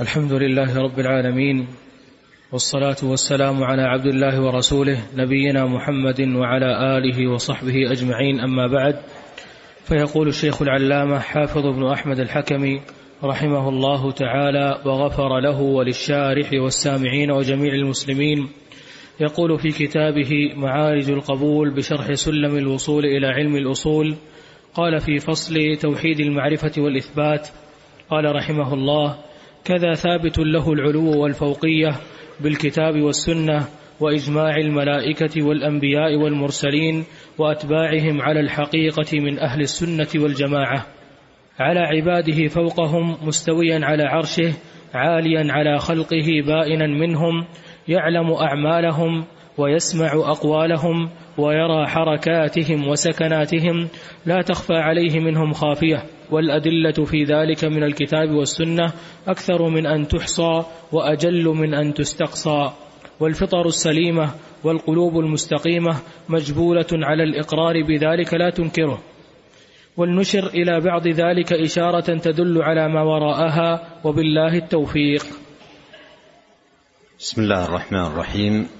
الحمد لله رب العالمين والصلاة والسلام على عبد الله ورسوله نبينا محمد وعلى آله وصحبه أجمعين أما بعد فيقول الشيخ العلامة حافظ بن أحمد الحكمي رحمه الله تعالى وغفر له وللشارح والسامعين وجميع المسلمين يقول في كتابه معارج القبول بشرح سلم الوصول إلى علم الأصول قال في فصل توحيد المعرفة والإثبات قال رحمه الله كذا ثابت له العلو والفوقية بالكتاب والسنة وإجماع الملائكة والأنبياء والمرسلين وأتباعهم على الحقيقة من أهل السنة والجماعة. على عباده فوقهم مستويا على عرشه عاليا على خلقه بائنا منهم يعلم أعمالهم ويسمع أقوالهم ويرى حركاتهم وسكناتهم لا تخفى عليه منهم خافية والأدلة في ذلك من الكتاب والسنة أكثر من أن تحصى وأجل من أن تستقصى والفطر السليمة والقلوب المستقيمة مجبولة على الإقرار بذلك لا تنكره ولنشر إلى بعض ذلك إشارة تدل على ما وراءها وبالله التوفيق. بسم الله الرحمن الرحيم.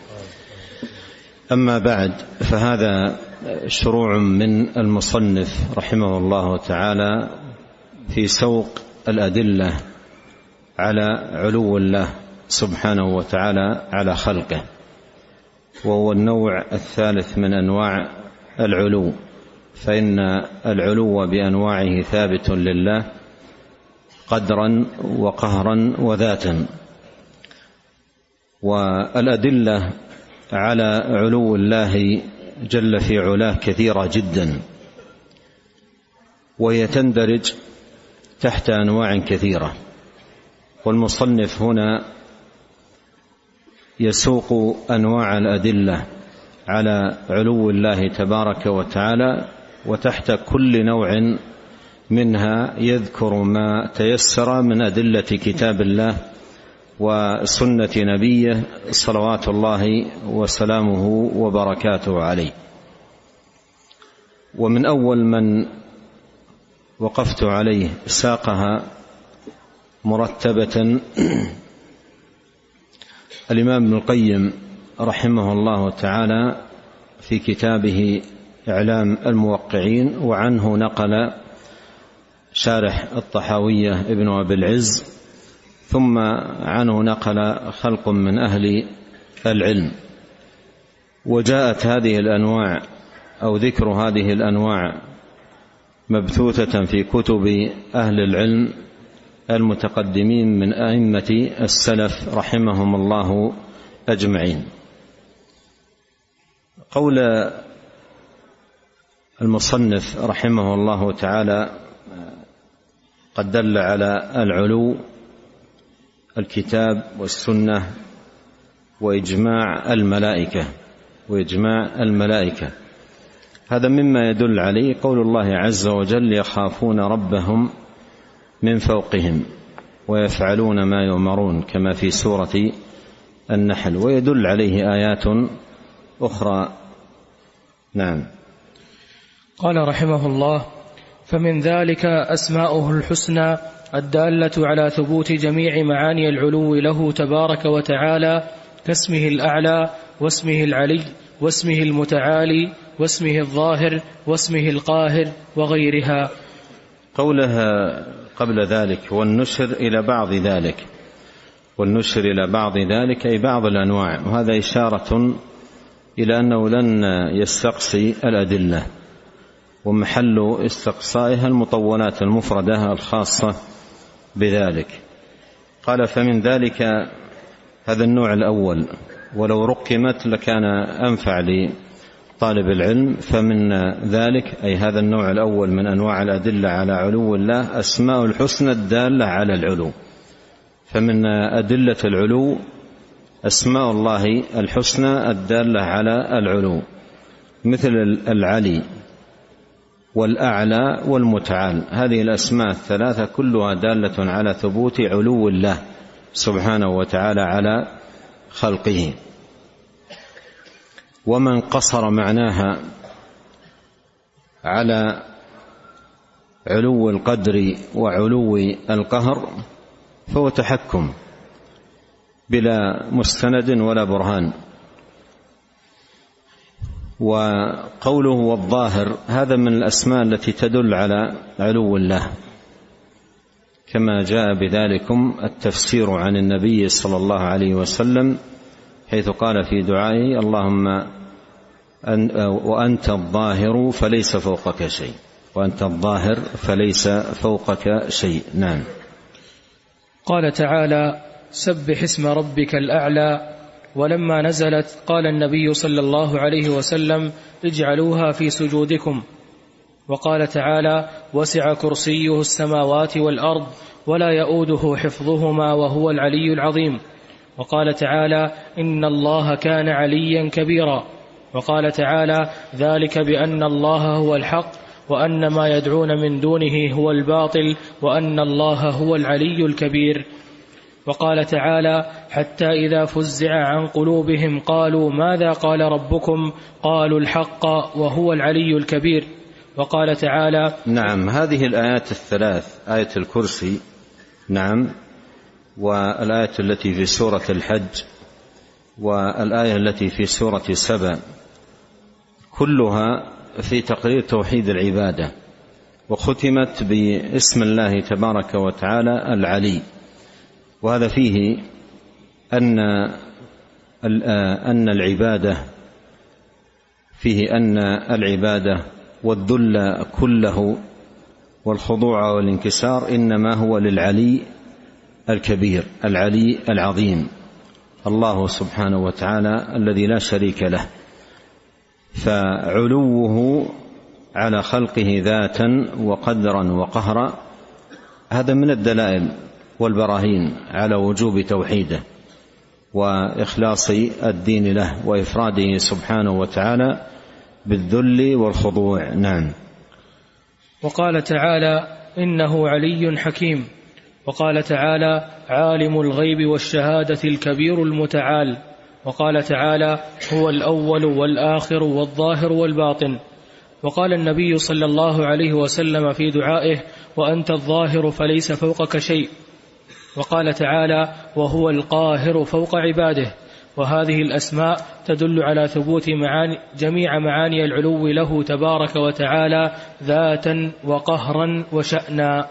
أما بعد فهذا شروع من المصنف رحمه الله تعالى في سوق الأدلة على علو الله سبحانه وتعالى على خلقه وهو النوع الثالث من أنواع العلو فإن العلو بأنواعه ثابت لله قدرا وقهرا وذاتا. والأدلة على علو الله جل في علاه كثيرة جدا. وهي تندرج تحت أنواع كثيرة. والمصنف هنا يسوق أنواع الأدلة على علو الله تبارك وتعالى وتحت كل نوع منها يذكر ما تيسر من أدلة كتاب الله وسنة نبيه صلوات الله وسلامه وبركاته عليه. ومن أول من وقفت عليه ساقها مرتبة الإمام ابن القيم رحمه الله تعالى في كتابه إعلام الموقعين وعنه نقل شارح الطحاوية ابن أبي العز ثم عنه نقل خلق من أهل العلم. وجاءت هذه الأنواع أو ذكر هذه الأنواع مبثوثة في كتب أهل العلم المتقدمين من أئمة السلف رحمهم الله أجمعين. قول المصنف رحمه الله تعالى قد دل على العلو الكتاب والسنة وإجماع الملائكة وإجماع الملائكة. هذا مما يدل عليه قول الله عز وجل يخافون ربهم من فوقهم ويفعلون ما يؤمرون كما في سورة النحل. ويدل عليه آيات أخرى. نعم. قال رحمه الله فمن ذلك أسماؤه الحسنى الدالة على ثبوت جميع معاني العلو له تبارك وتعالى كاسمه الأعلى واسمه العلي واسمه المتعالي واسمه الظاهر واسمه القاهر وغيرها. قولها قبل ذلك والنشر إلى بعض ذلك. والنشر إلى بعض ذلك أي بعض الأنواع. وهذا إشارة إلى أنه لن يستقصي الأدلة. ومحل استقصائها المطولات المفردة الخاصة بذلك. قال فمن ذلك هذا النوع الأول ولو رقمت لكان أنفع لطالب العلم. فمن ذلك أي هذا النوع الأول من أنواع الأدلة على علو الله أسماء الحسنى الدالة على العلو. فمن أدلة العلو أسماء الله الحسنى الدالة على العلو. مثل العلي. والأعلى والمتعال. هذه الأسماء الثلاثة كلها دالة على ثبوت علو الله سبحانه وتعالى على خلقه. ومن قصر معناها على علو القدر وعلو القهر فهو تحكم بلا مستند ولا برهان. وقوله والظاهر هذا من الأسماء التي تدل على علو الله. كما جاء بذلكم التفسير عن النبي صلى الله عليه وسلم حيث قال في دعائه اللهم أن وأنت الظاهر فليس فوقك شيء. وأنت الظاهر فليس فوقك شيء. نعم. قال تعالى سبح اسم ربك الأعلى ولما نزلت قال النبي صلى الله عليه وسلم اجعلوها في سجودكم. وقال تعالى وسع كرسيه السماوات والأرض ولا يؤوده حفظهما وهو العلي العظيم. وقال تعالى إن الله كان عليا كبيرا. وقال تعالى ذلك بأن الله هو الحق وأن ما يدعون من دونه هو الباطل وأن الله هو العلي الكبير. وقال تعالى حتى إذا فزع عن قلوبهم قالوا ماذا قال ربكم؟ قالوا الحق وهو العلي الكبير. وقال تعالى نعم هذه الآيات الثلاث آية الكرسي نعم والآية التي في سورة الحج والآية التي في سورة سبأ كلها في تقرير توحيد العبادة وختمت باسم الله تبارك وتعالى العلي. وهذا فيه أن أن العبادة فيه أن العبادة والذل كله والخضوع والانكسار إنما هو للعلي الكبير العلي العظيم الله سبحانه وتعالى الذي لا شريك له. فعلوه على خلقه ذاتا وقدرا وقهرا هذا من الدلائل والبراهين على وجوب توحيده وإخلاص الدين له وإفراده سبحانه وتعالى بالذل والخضوع. نعم. وقال تعالى إنه علي حكيم. وقال تعالى عالم الغيب والشهادة الكبير المتعال. وقال تعالى هو الأول والآخر والظاهر والباطن. وقال النبي صلى الله عليه وسلم في دعائه وأنت الظاهر فليس فوقك شيء. وقال تعالى وهو القاهر فوق عباده. وهذه الأسماء تدل على ثبوت معاني جميع معاني العلو له تبارك وتعالى ذاتا وقهرا وشأنا.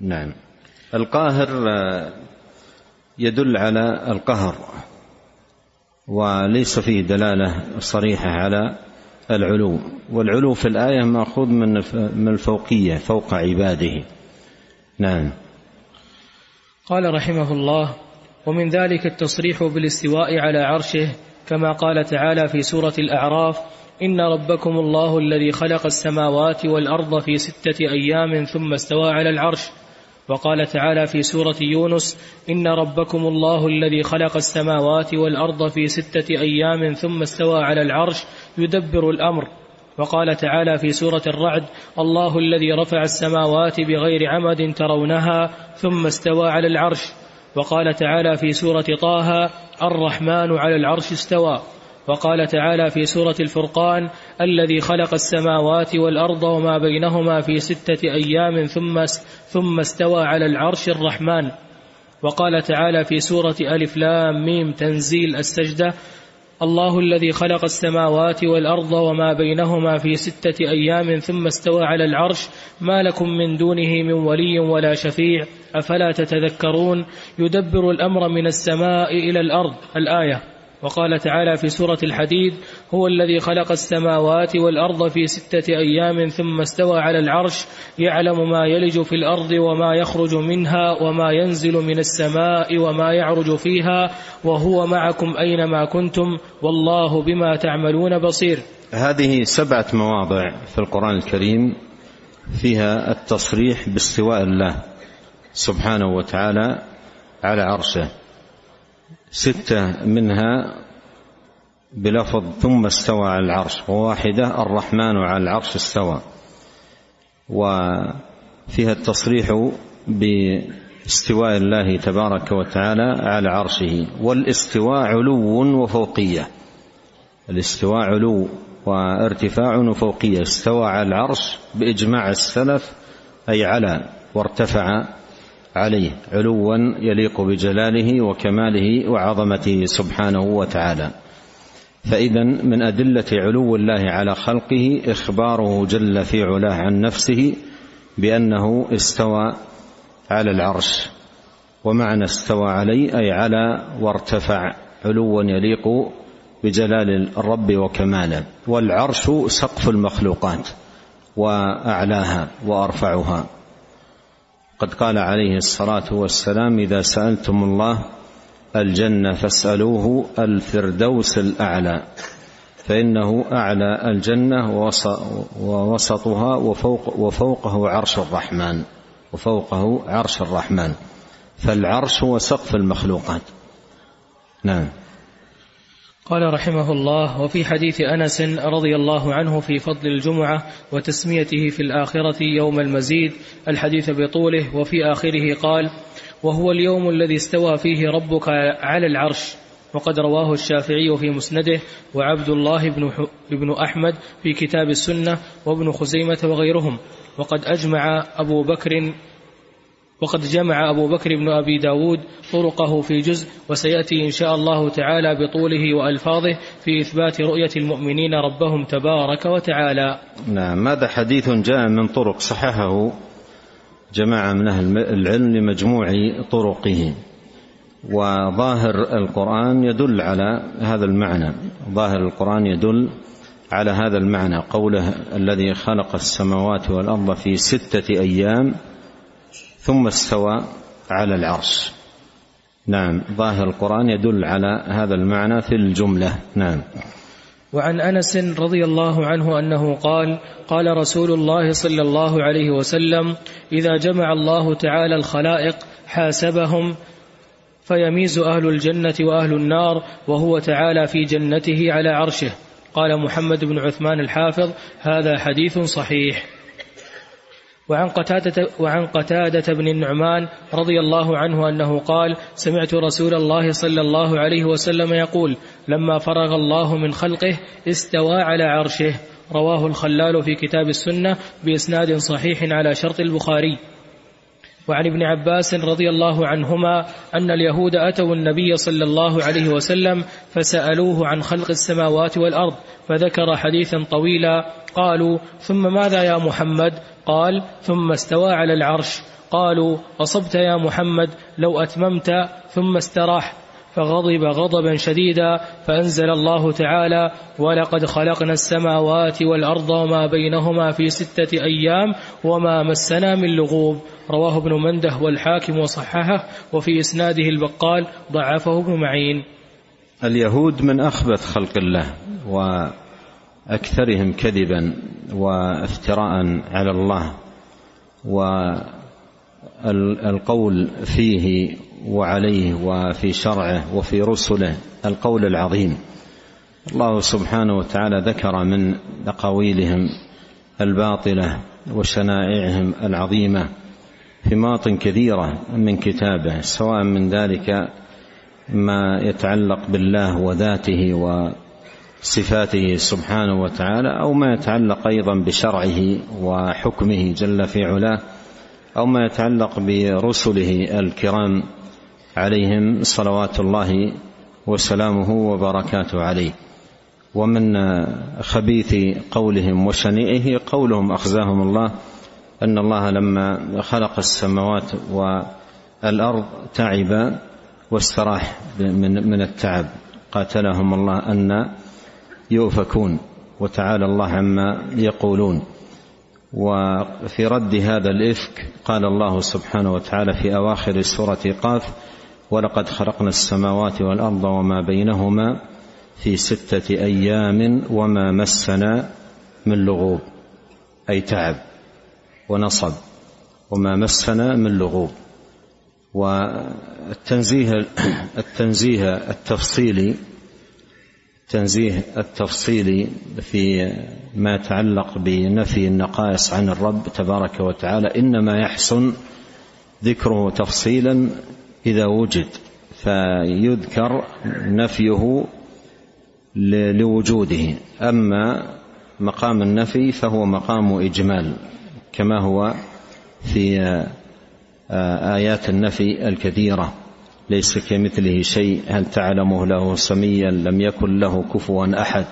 نعم. القاهر يدل على القهر وليس فيه دلالة صريحة على العلو. والعلو في الآية مأخوذ من الفوقية فوق عباده. نعم. قال رحمه الله ومن ذلك التصريح بالاستواء على عرشه كما قال تعالى في سورة الأعراف إن ربكم الله الذي خلق السماوات والأرض في ستة أيام ثم استوى على العرش. وقال تعالى في سورة يونس إن ربكم الله الذي خلق السماوات والأرض في ستة أيام ثم استوى على العرش يدبر الأمر. وقال تعالى في سورة الرعد الله الذي رفع السماوات بغير عمد ترونها ثم استوى على العرش. وقال تعالى في سورة طه الرحمن على العرش استوى. وقال تعالى في سورة الفرقان الذي خلق السماوات والأرض وما بينهما في ستة أيام ثم ثم استوى على العرش الرحمن. وقال تعالى في سورة ألف لام ميم تنزيل السجدة. الله الذي خلق السماوات والأرض وما بينهما في ستة أيام ثم استوى على العرش. ما لكم من دونه من ولي ولا شفيع. أفلا تتذكرون؟ يدبر الأمر من السماء إلى الأرض. الآية. وقال تعالى في سورة الحديد هو الذي خلق السماوات والأرض في ستة أيام ثم استوى على العرش يعلم ما يلج في الأرض وما يخرج منها وما ينزل من السماء وما يعرج فيها وهو معكم أينما كنتم والله بما تعملون بصير. هذه سبعة مواضع في القرآن الكريم فيها التصريح باستواء الله سبحانه وتعالى على عرشه. ستة منها بلفظ ثم استوى على العرش وواحدة الرحمن على العرش استوى. وفيها التصريح باستواء الله تبارك وتعالى على عرشه. والاستواء علو وفوقية. الاستواء علو وارتفاع وفوقية. استوى على العرش بإجماع السلف أي على وارتفع عليه. علوا يليق بجلاله وكماله وعظمته سبحانه وتعالى. فإذا من أدلة علو الله على خلقه إخباره جل في علاه عن نفسه بأنه استوى على العرش ومعنى استوى عليه أي على وارتفع علوا يليق بجلال الرب وكماله والعرش سقف المخلوقات وأعلاها وأرفعها. قد قال عليه الصلاة والسلام إذا سألتم الله الجنة فاسألوه الفردوس الأعلى فإنه أعلى الجنة ووسطها وفوق وفوقه عرش الرحمن وفوقه عرش الرحمن فالعرش هو سقف المخلوقات. نعم. قال رحمه الله وفي حديث أنس رضي الله عنه في فضل الجمعة وتسميته في الآخرة يوم المزيد الحديث بطوله وفي آخره قال وهو اليوم الذي استوى فيه ربك على العرش. وقد رواه الشافعي في مسنده وعبد الله بن, بن أحمد في كتاب السنة وابن خزيمة وغيرهم. وقد أجمع أبو بكر وقد جمع أبو بكر بن أبي داود طرقه في جزء وسيأتي إن شاء الله تعالى بطوله وألفاظه في إثبات رؤية المؤمنين ربهم تبارك وتعالى. نعم هذا حديث جاء من طرق صححه جماعة من أهل العلم لمجموع طرقه. وظاهر القرآن يدل على هذا المعنى. ظاهر القرآن يدل على هذا المعنى. قوله الذي خلق السماوات والأرض في ستة أيام ثم استوى على العرش. نعم ظاهر القرآن يدل على هذا المعنى في الجملة. نعم. وعن أنس رضي الله عنه أنه قال قال رسول الله صلى الله عليه وسلم إذا جمع الله تعالى الخلائق حاسبهم فيميز أهل الجنة وأهل النار وهو تعالى في جنته على عرشه. قال محمد بن عثمان الحافظ هذا حديث صحيح. وعن قتادة, وعن قتادة بن النعمان رضي الله عنه أنه قال سمعت رسول الله صلى الله عليه وسلم يقول لما فرغ الله من خلقه استوى على عرشه. رواه الخلال في كتاب السنة بإسناد صحيح على شرط البخاري. وعن ابن عباس رضي الله عنهما أن اليهود أتوا النبي صلى الله عليه وسلم فسألوه عن خلق السماوات والأرض فذكر حديثا طويلا. قالوا ثم ماذا يا محمد؟ قال ثم استوى على العرش. قالوا أصبت يا محمد لو أتممت ثم استراح. فغضب غضبا شديدا فأنزل الله تعالى ولقد خلقنا السماوات والأرض وما بينهما في ستة أيام وما مسنا من لغوب. رواه ابن مندة والحاكم وصححه وفي إسناده البقال ضعفه ابن معين. اليهود من أخبث خلق الله وأكثرهم كذبا وافتراء على الله والقول فيه وعليه وفي شرعه وفي رسله القول العظيم. الله سبحانه وتعالى ذكر من أقاويلهم الباطلة وشنائعهم العظيمة في مواطن كثيرة من كتابه سواء من ذلك ما يتعلق بالله وذاته وصفاته سبحانه وتعالى أو ما يتعلق أيضا بشرعه وحكمه جل في علاه أو ما يتعلق برسله الكرام عليهم صلوات الله وسلامه وبركاته عليه. ومن خبيث قولهم وشنيعه قولهم أخزاهم الله أن الله لما خلق السماوات والأرض تعب واستراح من من التعب. قاتلهم الله أن يؤفكون وتعالى الله عما يقولون. وفي رد هذا الإفك قال الله سبحانه وتعالى في أواخر سورة قاف ولقد خلقنا السماوات والأرض وما بينهما في ستة أيام وما مسنا من لغوب أي تعب ونصب وما مسنا من لغوب. والتنزيه التنزيه التفصيلي التنزيه التفصيلي في ما يتعلق بنفي النقائص عن الرب تبارك وتعالى إنما يحسن ذكره تفصيلا إذا وجد فيذكر نفيه لوجوده. أما مقام النفي فهو مقام إجمال كما هو في آيات النفي الكثيرة. ليس كمثله شيء هل تعلمه له سميا؟ لم يكن له كفوا أحد.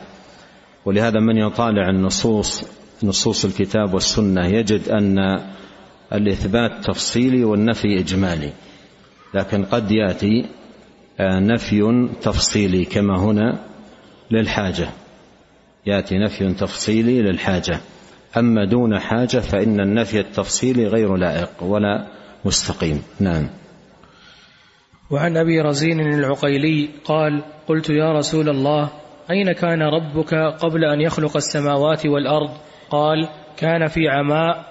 ولهذا من يطالع النصوص نصوص الكتاب والسنة؟ يجد أن الإثبات تفصيلي والنفي إجمالي. لكن قد يأتي نفي تفصيلي كما هنا للحاجة. يأتي نفي تفصيلي للحاجة. أما دون حاجة فإن النفي التفصيلي غير لائق ولا مستقيم. نعم. وعن أبي رزين العقيلي قال قلت يا رسول الله أين كان ربك قبل أن يخلق السماوات والأرض؟ قال كان في عماء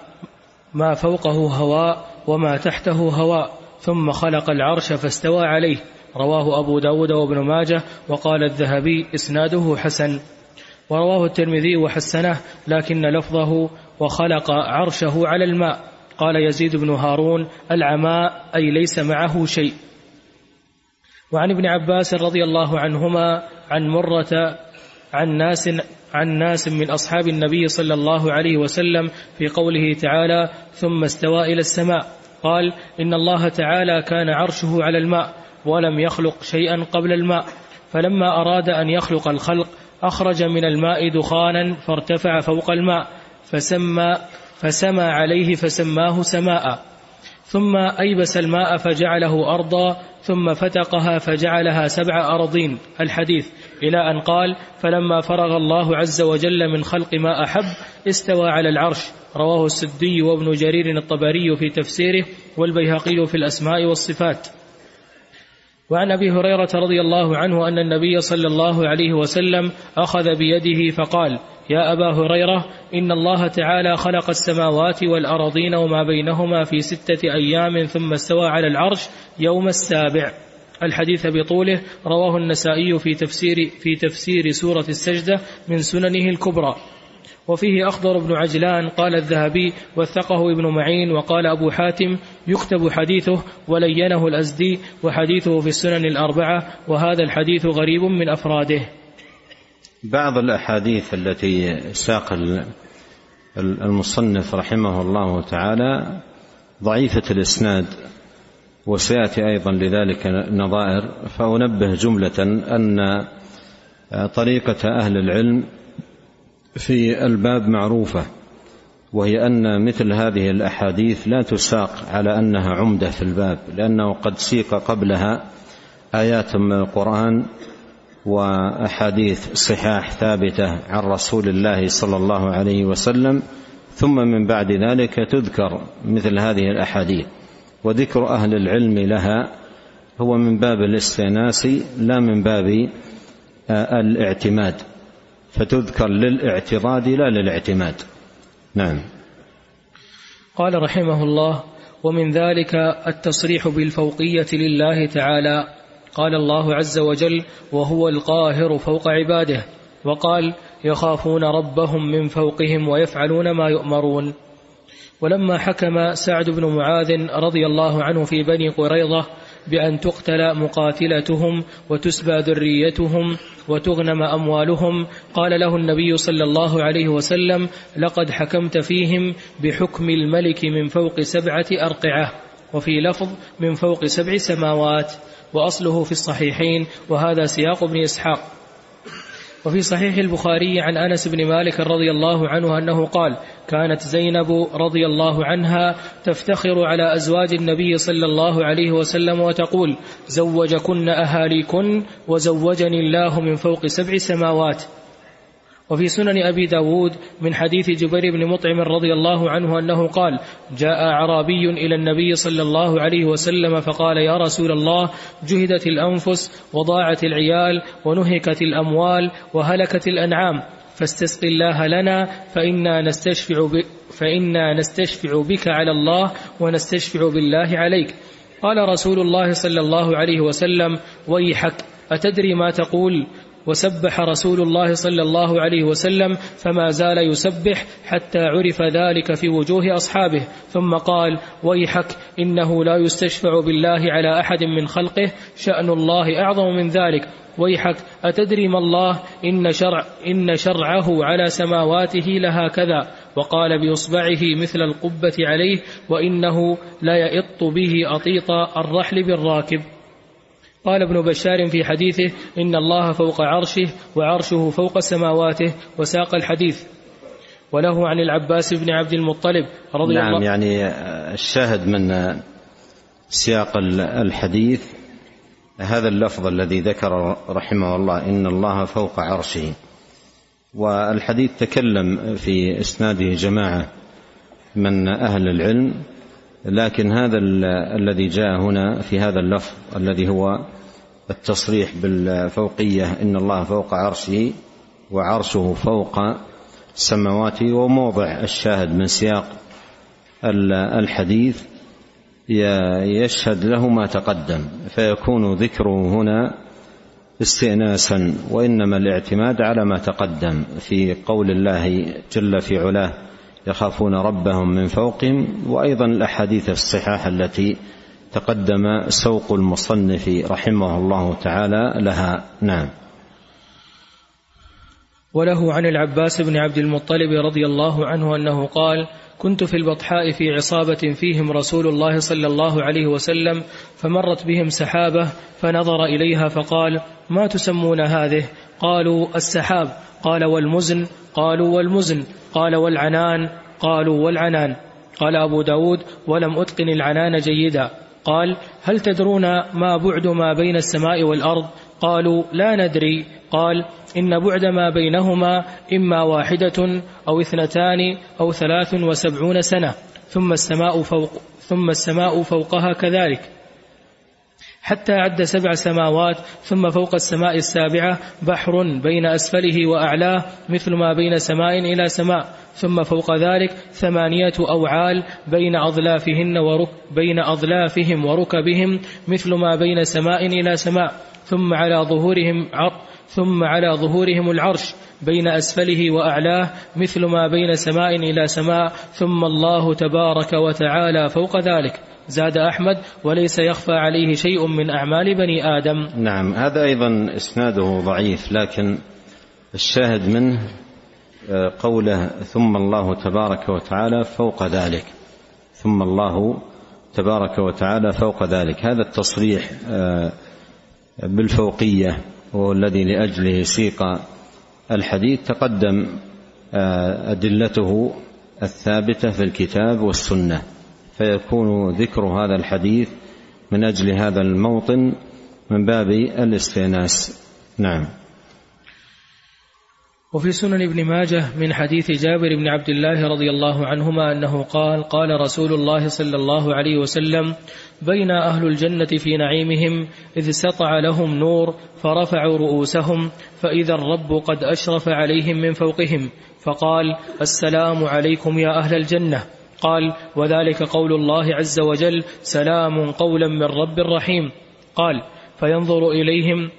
ما فوقه هواء وما تحته هواء. ثم خلق العرش فاستوى عليه. رواه أبو داود وابن ماجه وقال الذهبي إسناده حسن. ورواه الترمذي وحسنه لكن لفظه وخلق عرشه على الماء. قال يزيد بن هارون العماء أي ليس معه شيء. وعن ابن عباس رضي الله عنهما عن مرة عن ناس عن ناس من أصحاب النبي صلى الله عليه وسلم في قوله تعالى ثم استوى إلى السماء قال إن الله تعالى كان عرشه على الماء ولم يخلق شيئا قبل الماء. فلما أراد أن يخلق الخلق أخرج من الماء دخانا فارتفع فوق الماء فسمى فسمى عليه فسماه سماء. ثم أيبس الماء فجعله أرضا ثم فتقها فجعلها سبع أراضين. الحديث. إلى أن قال فلما فرغ الله عز وجل من خلق ما أحب استوى على العرش. رواه السدي وابن جرير الطبري في تفسيره والبيهقي في الأسماء والصفات. وعن أبي هريرة رضي الله عنه أن النبي صلى الله عليه وسلم أخذ بيده فقال يا أبا هريرة إن الله تعالى خلق السماوات والأرضين وما بينهما في ستة أيام ثم استوى على العرش يوم السابع. الحديث بطوله رواه النسائي في تفسير في تفسير سورة السجدة من سننه الكبرى. وفيه أخضر بن عجلان قال الذهبي وثقه ابن معين وقال أبو حاتم يكتب حديثه ولينه الأزدي وحديثه في السنن الأربعة وهذا الحديث غريب من أفراده. بعض الأحاديث التي ساق المصنف رحمه الله تعالى ضعيفة الإسناد. وسيأتي أيضا لذلك نظائر فأنبه جملة أن طريقة أهل العلم في الباب معروفة وهي أن مثل هذه الأحاديث لا تساق على أنها عمدة في الباب لأنه قد سيق قبلها آيات من القرآن وأحاديث صحاح ثابتة عن رسول الله صلى الله عليه وسلم ثم من بعد ذلك تذكر مثل هذه الأحاديث. وذكر أهل العلم لها هو من باب الاستئناس لا من باب الاعتماد. فتذكر للاعتضاد لا للاعتماد. نعم. قال رحمه الله ومن ذلك التصريح بالفوقية لله تعالى. قال الله عز وجل وهو القاهر فوق عباده. وقال يخافون ربهم من فوقهم ويفعلون ما يؤمرون. ولما حكم سعد بن معاذ رضي الله عنه في بني قريظة بأن تقتل مقاتلتهم وتسبى ذريتهم وتغنم أموالهم قال له النبي صلى الله عليه وسلم لقد حكمت فيهم بحكم الملك من فوق سبعة أرقعة وفي لفظ من فوق سبع سماوات وأصله في الصحيحين وهذا سياق ابن إسحاق. وفي صحيح البخاري عن أنس بن مالك رضي الله عنه أنه قال كانت زينب رضي الله عنها تفتخر على أزواج النبي صلى الله عليه وسلم وتقول زوجكن أهاليكن وزوجني الله من فوق سبع سماوات. وفي سنن أبي داود من حديث جبير بن مطعم رضي الله عنه أنه قال جاء أعرابي إلى النبي صلى الله عليه وسلم فقال يا رسول الله جهدت الأنفس وضاعت العيال ونهكت الأموال وهلكت الأنعام فاستسق الله لنا فإنا نستشفع, فإنا نستشفع بك على الله ونستشفع بالله عليك. قال رسول الله صلى الله عليه وسلم ويحك أتدري ما تقول؟ وسبح رسول الله صلى الله عليه وسلم فما زال يسبح حتى عرف ذلك في وجوه أصحابه. ثم قال ويحك إنه لا يستشفع بالله على أحد من خلقه شأن الله أعظم من ذلك. ويحك أتدري ما الله؟ إن, شرع إن شرعه على سماواته لهكذا وقال بإصبعه مثل القبة عليه وإنه لا يئط به أطيط الرحل بالراكب. قال ابن بشار في حديثه إن الله فوق عرشه وعرشه فوق سماواته وساق الحديث. وله عن العباس بن عبد المطلب رضي نعم الله يعني الشاهد من سياق الحديث. هذا اللفظ الذي ذكر رحمه الله إن الله فوق عرشه. والحديث تكلم في إسناده جماعة من أهل العلم. لكن هذا الذي جاء هنا في هذا اللفظ الذي هو التصريح بالفوقية إن الله فوق عرشه وعرشه فوق سماواته وموضع الشاهد من سياق الحديث يشهد له ما تقدم فيكون ذكره هنا استئناسا وإنما الاعتماد على ما تقدم في قول الله جل في علاه يخافون ربهم من فوقهم وأيضا الأحاديث الصحاح التي تقدم سوق المصنف رحمه الله تعالى لها. نعم. وله عن العباس بن عبد المطلب رضي الله عنه أنه قال كنت في البطحاء في عصابة فيهم رسول الله صلى الله عليه وسلم فمرت بهم سحابة فنظر إليها فقال ما تسمون هذه؟ قالوا السحاب. قال والمزن. قالوا والمزن. قال والعنان. قالوا والعنان. قال أبو داود ولم أتقن العنان جيدا. قال هل تدرون ما بعد ما بين السماء والأرض؟ قالوا لا ندري. قال إن بعد ما بينهما إما واحدة أو اثنتان أو ثلاث وسبعون سنة ثم السماء فوق ثم السماء فوقها كذلك. حتى عد سبع سماوات ثم فوق السماء السابعة بحر بين أسفله وأعلاه مثل ما بين سماء إلى سماء. ثم فوق ذلك ثمانية أوعال بين أظلافهن ورك بين أظلافهم وركبهم مثل ما بين سماء إلى سماء. ثم على ظهورهم ثم على ظهورهم العرش بين أسفله وأعلاه مثل ما بين سماء إلى سماء ثم الله تبارك وتعالى فوق ذلك. زاد أحمد وليس يخفى عليه شيء من أعمال بني آدم. نعم هذا أيضا إسناده ضعيف لكن الشاهد منه آه، قوله ثم الله تبارك وتعالى فوق ذلك. ثم الله تبارك وتعالى فوق ذلك. هذا التصريح آه، بالفوقية وهو الذي لاجله سيق الحديث تقدم آه، أدلته الثابتة في الكتاب والسنة. فيكون ذكر هذا الحديث من أجل هذا الموطن من باب الاستئناس. نعم. وفي سنن ابن ماجه من حديث جابر بن عبد الله رضي الله عنهما أنه قال قال رسول الله صلى الله عليه وسلم بين أهل الجنة في نعيمهم إذ سطع لهم نور فرفعوا رؤوسهم فإذا الرب قد أشرف عليهم من فوقهم فقال السلام عليكم يا أهل الجنة. قال وذلك قول الله عز وجل سلام قولا من رب رحيم. قال فينظر إليهم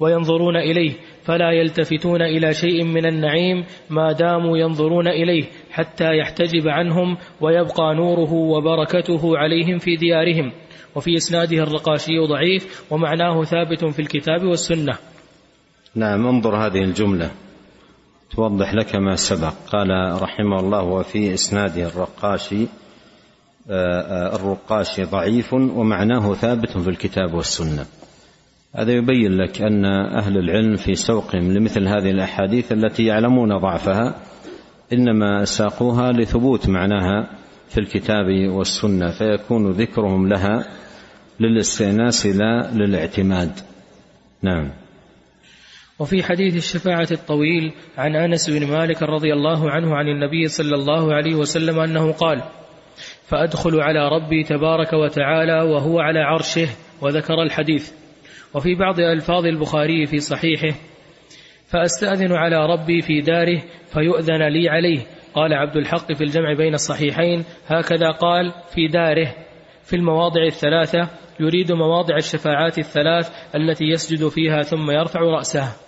وينظرون إليه فلا يلتفتون إلى شيء من النعيم ما داموا ينظرون إليه حتى يحتجب عنهم ويبقى نوره وبركته عليهم في ديارهم. وفي إسناده الرقاشي ضعيف ومعناه ثابت في الكتاب والسنة. نعم انظر هذه الجملة. توضح لك ما سبق. قال رحمه الله وفي إسناده الرقاشي آه، آه، الرقاشي ضعيف ومعناه ثابت في الكتاب والسنة. هذا يبين لك أن أهل العلم في سوقهم لمثل هذه الأحاديث التي يعلمون ضعفها إنما ساقوها لثبوت معناها في الكتاب والسنة فيكون ذكرهم لها للاستئناس لا للاعتماد. نعم. وفي حديث الشفاعة الطويل عن أنس بن مالك رضي الله عنه عن النبي صلى الله عليه وسلم أنه قال فأدخل على ربي تبارك وتعالى وهو على عرشه وذكر الحديث. وفي بعض ألفاظ البخاري في صحيحه فأستأذن على ربي في داره فيؤذن لي عليه. قال عبد الحق في الجمع بين الصحيحين هكذا قال في داره. في المواضع الثلاثة يريد مواضع الشفاعات الثلاث التي يسجد فيها ثم يرفع رأسه.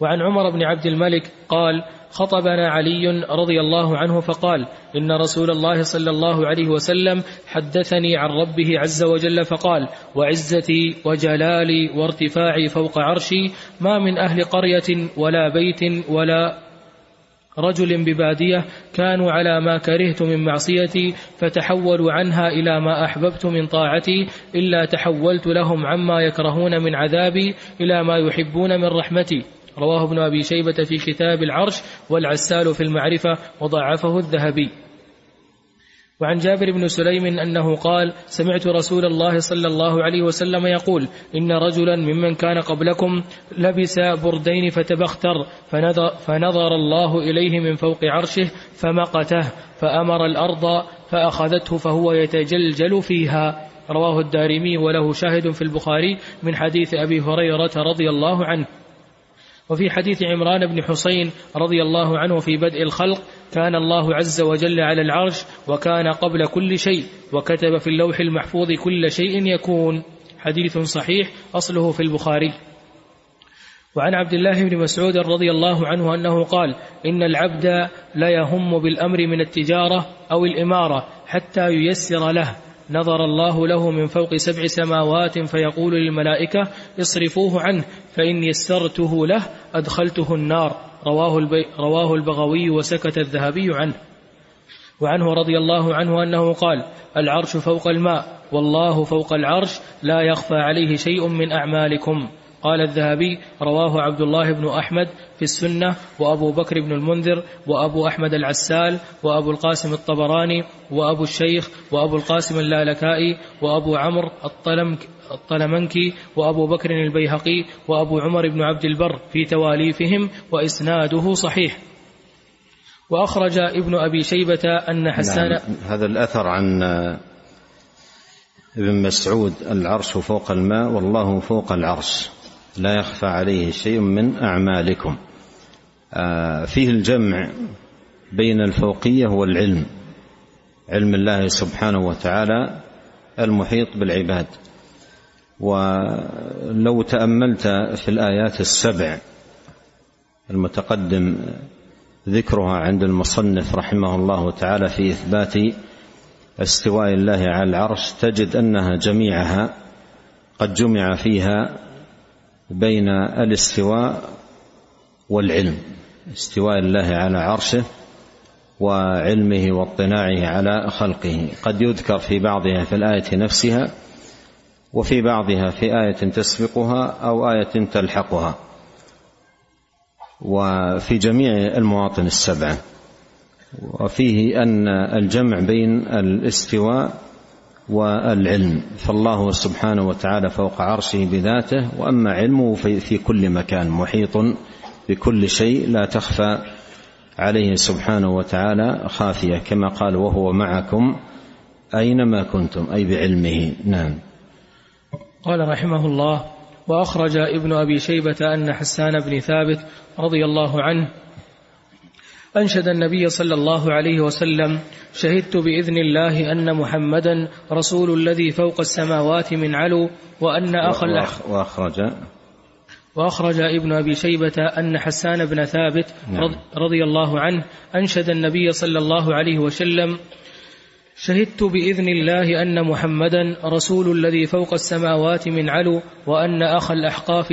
وعن عمر بن عبد الملك قال خطبنا علي رضي الله عنه فقال إن رسول الله صلى الله عليه وسلم حدثني عن ربه عز وجل فقال وعزتي وجلالي وارتفاعي فوق عرشي ما من أهل قرية ولا بيت ولا رجل ببادية كانوا على ما كرهت من معصيتي فتحولوا عنها إلى ما أحببت من طاعتي إلا تحولت لهم عما يكرهون من عذابي إلى ما يحبون من رحمتي. رواه ابن أبي شيبة في كتاب العرش والعسال في المعرفة وضعفه الذهبي. وعن جابر بن سليم أنه قال سمعت رسول الله صلى الله عليه وسلم يقول إن رجلا ممن كان قبلكم لبس بردين فتبختر فنظر, فنظر الله إليه من فوق عرشه فمقته فأمر الأرض فأخذته فهو يتجلجل فيها. رواه الدارمي وله شاهد في البخاري من حديث أبي هريرة رضي الله عنه. وفي حديث عمران بن حسين رضي الله عنه في بدء الخلق كان الله عز وجل على العرش وكان قبل كل شيء وكتب في اللوح المحفوظ كل شيء يكون. حديث صحيح أصله في البخاري. وعن عبد الله بن مسعود رضي الله عنه أنه قال إن العبد لا يهم بالأمر من التجارة أو الإمارة حتى ييسر له. نظر الله له من فوق سبع سماوات فيقول للملائكة اصرفوه عنه فإن يسرته له أدخلته النار. رواه, البي رواه البغوي وسكت الذهبي عنه. وعنه رضي الله عنه أنه قال العرش فوق الماء والله فوق العرش لا يخفى عليه شيء من أعمالكم. قال الذهبي رواه عبد الله بن أحمد في السنة وأبو بكر بن المنذر وأبو أحمد العسال وأبو القاسم الطبراني وأبو الشيخ وأبو القاسم اللالكائي وأبو عمرو الطلمنكي وأبو بكر البيهقي وأبو عمر بن عبد البر في تواليفهم وإسناده صحيح. وأخرج ابن أبي شيبة أن حسان نعم هذا الأثر عن ابن مسعود العرش فوق الماء والله فوق العرش. لا يخفى عليه شيء من أعمالكم. فيه الجمع بين الفوقية والعلم علم الله سبحانه وتعالى المحيط بالعباد. ولو تأملت في الآيات السبع المتقدم ذكرها عند المصنف رحمه الله تعالى في إثبات استواء الله على العرش تجد أنها جميعها قد جمع فيها بين الاستواء والعلم. استواء الله على عرشه وعلمه واطلاعه على خلقه. قد يذكر في بعضها في الآية نفسها وفي بعضها في آية تسبقها أو آية تلحقها. وفي جميع المواطن السبعة. وفيه أن الجمع بين الاستواء والعلم. فالله سبحانه وتعالى فوق عرشه بذاته وأما علمه في كل مكان محيط بكل شيء لا تخفى عليه سبحانه وتعالى خافية كما قال وهو معكم أينما كنتم. أي بعلمه. نعم. قال رحمه الله وأخرج ابن أبي شيبة أن حسان بن ثابت رضي الله عنه أنشد النبي صلى الله عليه وسلم شهدت بإذن الله أن محمدا رسول الذي فوق السماوات من علو وأن أخ وأخرج. وأخرج ابن أبي شيبة أن حسان بن ثابت نعم. رضي الله عنه أنشد النبي صلى الله عليه وسلم شهدت بإذن الله أن محمدا رسول الذي فوق السماوات من علو وأن أخ الأحقاف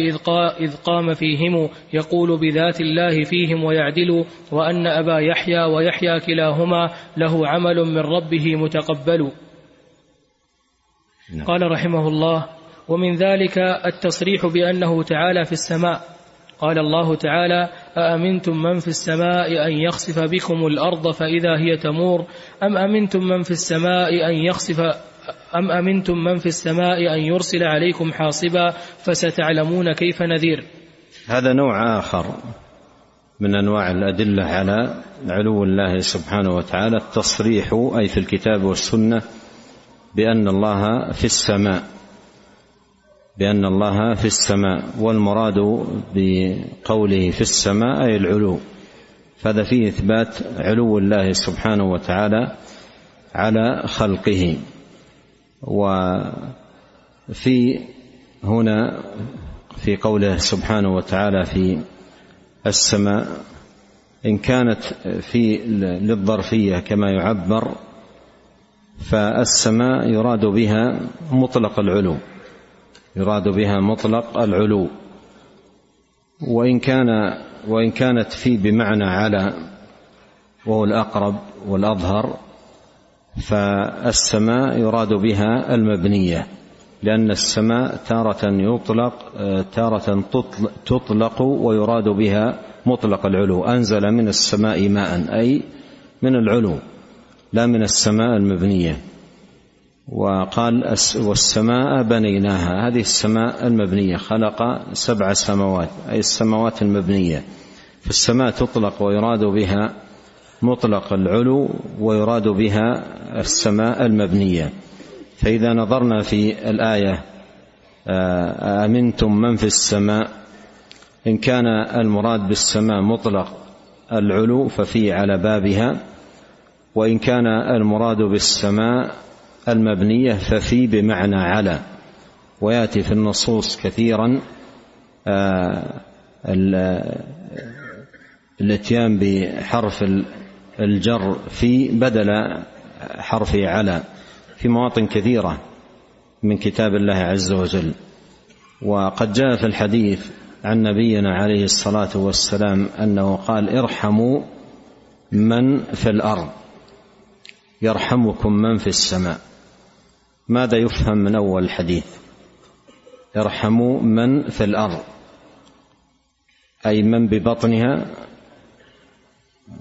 إذ قام فيهم يقول بذات الله فيهم ويعدل وأن أبا يحيى ويحيى كلاهما له عمل من ربه متقبل نعم. قال رحمه الله ومن ذلك التصريح بأنه تعالى في السماء. قال الله تعالى أأمنتم من في السماء أن يخسف بكم الأرض فإذا هي تمور؟ أم أمنتم من في السماء أن يخسف أم أمنتم من في السماء أن يرسل عليكم حاصبا فستعلمون كيف نذير؟ هذا نوع آخر من أنواع الأدلة على علو الله سبحانه وتعالى التصريح أي في الكتاب والسنة بأن الله في السماء. بأن الله في السماء والمراد بقوله في السماء أي العلو. فهذا فيه إثبات علو الله سبحانه وتعالى على خلقه. في هنا في قوله سبحانه وتعالى في السماء إن كانت في للظرفية كما يعبر فالسماء يراد بها مطلق العلو. يراد بها مطلق العلو. وإن كان وإن كانت في بمعنى على وهو الأقرب والأظهر فالسماء يراد بها المبنية لأن السماء تارة يطلق تارة تطلق ويراد بها مطلق العلو. أنزل من السماء ماء أي من العلو لا من السماء المبنية. وقال والسماء بنيناها. هذه السماء المبنية. خلق سبع سماوات أي السماوات المبنية. فالسماء تطلق ويراد بها مطلق العلو ويراد بها السماء المبنية. فإذا نظرنا في الآية أمنتم من في السماء؟ إن كان المراد بالسماء مطلق العلو ففي على بابها. وإن كان المراد بالسماء المبنية ففي بمعنى على ويأتي في النصوص كثيرا الاتيان بحرف الجر في بدل حرف على في مواطن كثيرة من كتاب الله عز وجل. وقد جاء في الحديث عن نبينا عليه الصلاة والسلام أنه قال ارحموا من في الأرض يرحمكم من في السماء. ماذا يفهم من أول الحديث ارحموا من في الأرض. أي من ببطنها؟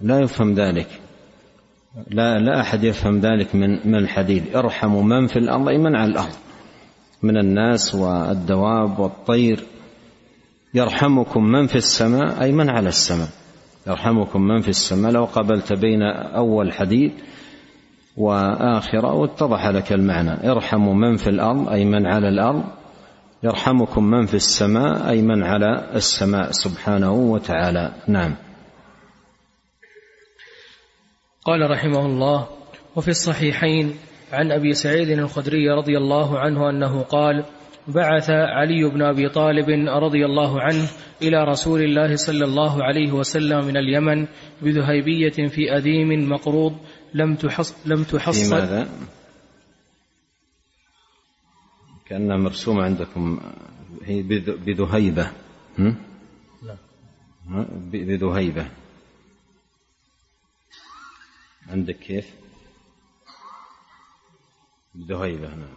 لا يفهم ذلك. لا لا أحد يفهم ذلك من من الحديث. ارحموا من في الأرض أي من على الأرض من الناس والدواب والطير. يرحمكم من في السماء أي من على السماء. يرحمكم من في السماء. لو قبلت بين أول حديث وآخرة واتضح لك المعنى. ارحموا من في الأرض أي من على الأرض. يرحمكم من في السماء أي من على السماء سبحانه وتعالى. نعم. قال رحمه الله وفي الصحيحين عن أبي سعيد الخدري رضي الله عنه أنه قال بعث علي بن أبي طالب رضي الله عنه إلى رسول الله صلى الله عليه وسلم من اليمن بذهيبية في أديم مقروض لم تحص لم تحصل. في ماذا؟ كانها مرسومه عندكم هي بذهيبة. لا بذهيبة. عندك كيف؟ ذهيبة نعم.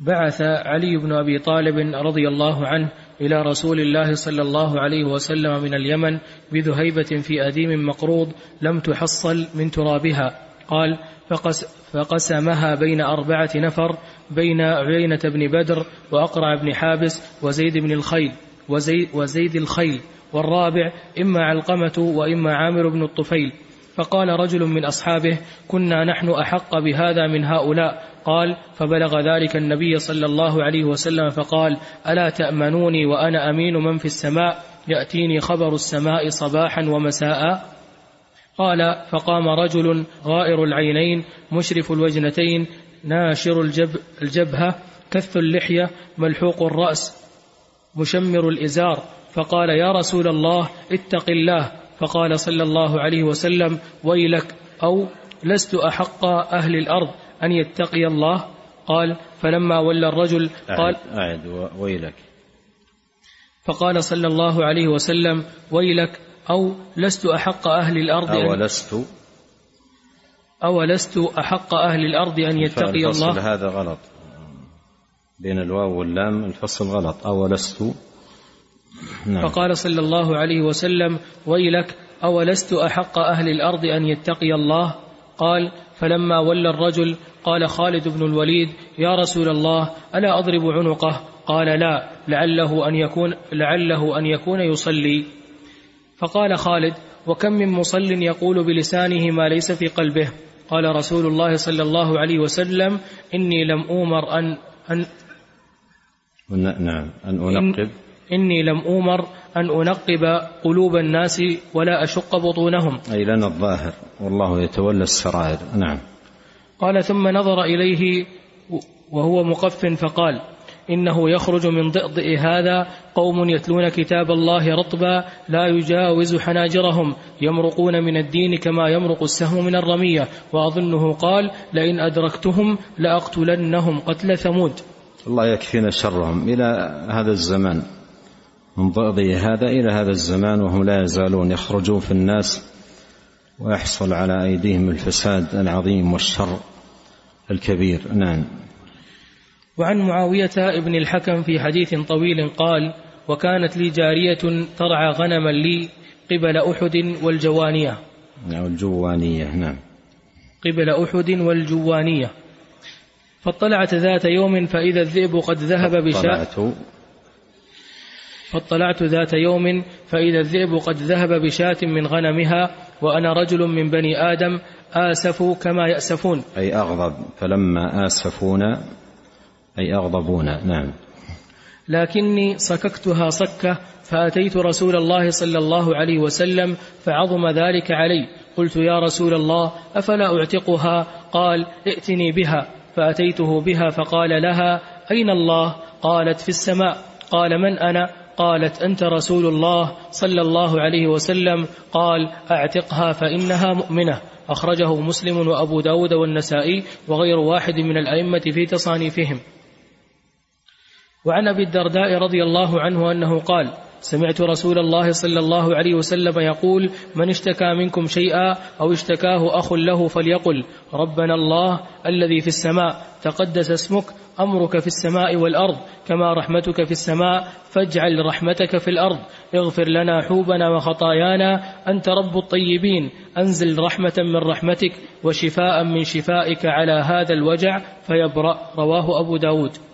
بعث علي بن أبي طالب رضي الله عنه إلى رسول الله صلى الله عليه وسلم من اليمن بذهيبة في أديم مقروض لم تحصل من ترابها. قال فقس فقسمها بين أربعة نفر بين عيينة بن بدر وأقرع بن حابس وزيد بن الخيل وزيد, وزيد الخيل والرابع إما علقمة وإما عامر بن الطفيل. فقال رجل من أصحابه كنا نحن أحق بهذا من هؤلاء قال فبلغ ذلك النبي صلى الله عليه وسلم فقال ألا تأمنوني وأنا أمين من في السماء؟ يأتيني خبر السماء صباحا ومساء. قال فقام رجل غائر العينين مشرف الوجنتين ناشر الجب الجبهة كث اللحية ملحوق الرأس مشمر الإزار. فقال يا رسول الله اتق الله. فقال صلى الله عليه وسلم ويلك أو لست أحق أهل الأرض. أن يتقي الله؟ قال فلما ولى الرجل قال أعد ويلك. فقال صلى الله عليه وسلم ويلك أو لست أحق أهل الأرض أو لست؟ أو لست أحق أهل الأرض أن يتقي الله؟ هذا غلط. بين الواو واللام الفصل غلط. أو لست نعم. فقال صلى الله عليه وسلم ويلك أولست أحق أهل الأرض أن يتقي الله؟ قال فلما ولى الرجل قال خالد بن الوليد يا رسول الله ألا أضرب عنقه؟ قال لا لعله أن يكون لعله أن يكون يصلي. فقال خالد وكم من مصل يقول بلسانه ما ليس في قلبه؟ قال رسول الله صلى الله عليه وسلم إني لم أومر أن أن نعم أن أنقب إني لم أومر أن أنقب قلوب الناس ولا أشق بطونهم. أي لنا الظاهر والله يتولى السرائر. نعم. قال ثم نظر إليه وهو مقف فقال إنه يخرج من ضئضئ هذا قوم يتلون كتاب الله رطبا لا يجاوز حناجرهم يمرقون من الدين كما يمرق السهم من الرمية. وأظنه قال لئن أدركتهم لأقتلنهم قتل ثمود. الله يكفينا شرهم. إلى هذا الزمان. من ضئضئ هذا إلى هذا الزمان وهم لا يزالون يخرجون في الناس ويحصل على أيديهم الفساد العظيم والشر الكبير. نعم. وعن معاوية ابن الحكم في حديث طويل قال وكانت لي جارية ترعى غنما لي قبل أحد والجوانية. نعم الجوانية نعم. قبل أحد والجوانية. فاطلعت ذات يوم فإذا الذئب قد ذهب بشاة فاطلعت ذات يوم فإذا الذئب قد ذهب بشاة من غنمها وأنا رجل من بني آدم آسف كما يأسفون. أي أغضب فلما آسفونا أي أغضبونا نعم. لكني صككتها صكة فأتيت رسول الله صلى الله عليه وسلم فعظم ذلك علي. قلت يا رسول الله أفلا أعتقها؟ قال ائتني بها. فأتيته بها فقال لها أين الله؟ قالت في السماء. قال من أنا؟ قالت أنت رسول الله صلى الله عليه وسلم. قال أعتقها فإنها مؤمنة. أخرجه مسلم وأبو داود والنسائي وغير واحد من الأئمة في تصانيفهم. وعن أبي الدرداء رضي الله عنه أنه قال سمعت رسول الله صلى الله عليه وسلم يقول من اشتكى منكم شيئا أو اشتكاه أخ له فليقل ربنا الله الذي في السماء تقدس اسمك أمرك في السماء والأرض كما رحمتك في السماء فاجعل رحمتك في الأرض اغفر لنا حوبنا وخطايانا أنت رب الطيبين أنزل رحمة من رحمتك وشفاء من شفائك على هذا الوجع فيبرأ. رواه أبو داود.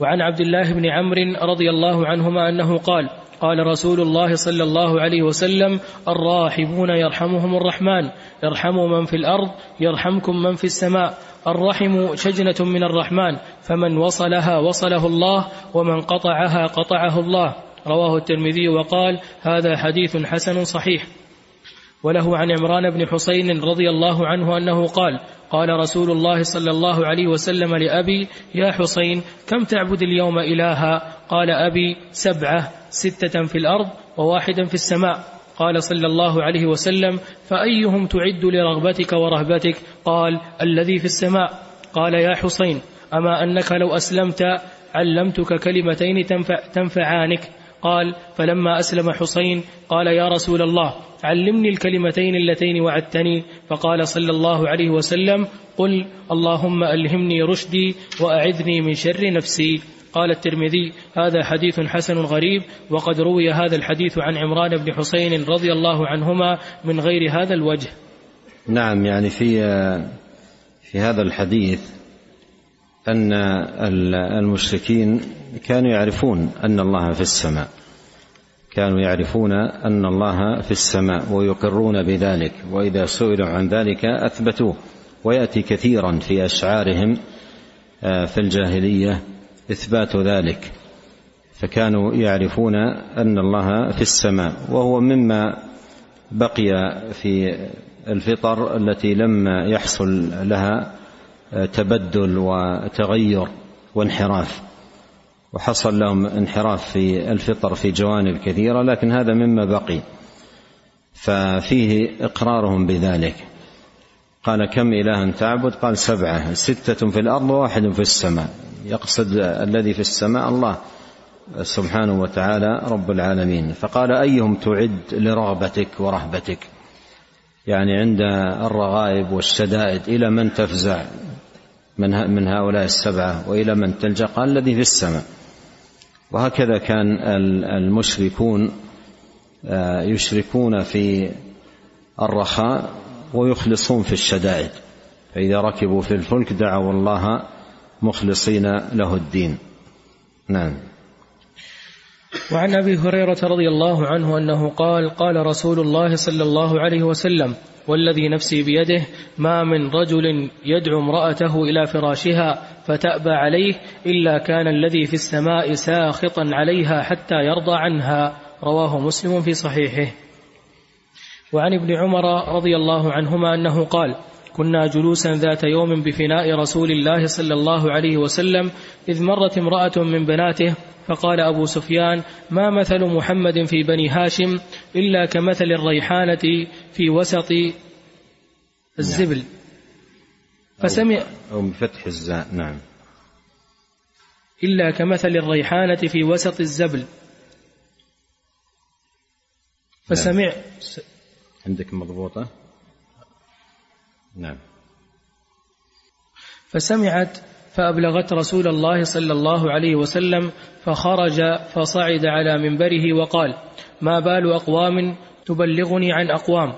وعن عبد الله بن عمرو رضي الله عنهما أنه قال قال رسول الله صلى الله عليه وسلم الراحمون يرحمهم الرحمن ارحموا من في الأرض يرحمكم من في السماء الرحم شجنة من الرحمن فمن وصلها وصله الله ومن قطعها قطعه الله. رواه الترمذي وقال هذا حديث حسن صحيح. وله عن عمران بن حسين رضي الله عنه أنه قال قال رسول الله صلى الله عليه وسلم لأبي يا حسين كم تعبد اليوم إلها؟ قال أبي سبعة ستة في الأرض وواحدا في السماء. قال صلى الله عليه وسلم فأيهم تعد لرغبتك ورهبتك؟ قال الذي في السماء. قال يا حسين أما أنك لو أسلمت علمتك كلمتين تنفع تنفعانك. قال فلما أسلم حسين قال يا رسول الله علمني الكلمتين اللتين وعدتني. فقال صلى الله عليه وسلم قل اللهم ألهمني رشدي وأعذني من شر نفسي. قال الترمذي هذا حديث حسن غريب وقد روي هذا الحديث عن عمران بن حسين رضي الله عنهما من غير هذا الوجه. نعم يعني في في هذا الحديث أن المشركين كانوا يعرفون أن الله في السماء. كانوا يعرفون أن الله في السماء ويقرون بذلك. وإذا سئلوا عن ذلك أثبتوه. ويأتي كثيرا في أشعارهم آه، في الجاهلية إثبات ذلك. فكانوا يعرفون أن الله في السماء. وهو مما بقي في الفطر التي لم يحصل لها تبدل وتغير وانحراف وحصل لهم انحراف في الفطر في جوانب كثيرة لكن هذا مما بقي. ففيه إقرارهم بذلك. قال كم الها تعبد؟ قال سبعة. ستة في الأرض وواحد في السماء. يقصد الذي في السماء الله سبحانه وتعالى رب العالمين. فقال أيهم تعد لرغبتك ورهبتك؟ يعني عند الرغائب والشدائد إلى من تفزع من من هؤلاء السبعة وإلى من تلجأ؟ قال الذي في السماء. وهكذا كان المشركون آه، يشركون في الرخاء ويخلصون في الشدائد. فإذا ركبوا في الفلك دعوا الله مخلصين له الدين. نعم. وعن أبي هريرة رضي الله عنه أنه قال قال رسول الله صلى الله عليه وسلم والذي نفسي بيده ما من رجل يدعو امرأته إلى فراشها فتأبى عليه إلا كان الذي في السماء ساخطا عليها حتى يرضى عنها. رواه مسلم في صحيحه. وعن ابن عمر رضي الله عنهما أنه قال كنا جلوسا ذات يوم بفناء رسول الله صلى الله عليه وسلم إذ مرت امرأة من بناته فقال أبو سفيان ما مثل محمد في بني هاشم إلا كمثل الريحانة في وسط الزبل؟ فسمع أو بفتح الزاء نعم. إلا كمثل الريحانة في وسط الزبل. فسمع عندك مضبوطة؟ نعم. فسمعت فأبلغت رسول الله صلى الله عليه وسلم فخرج فصعد على منبره وقال ما بال أقوام تبلغني عن أقوام؟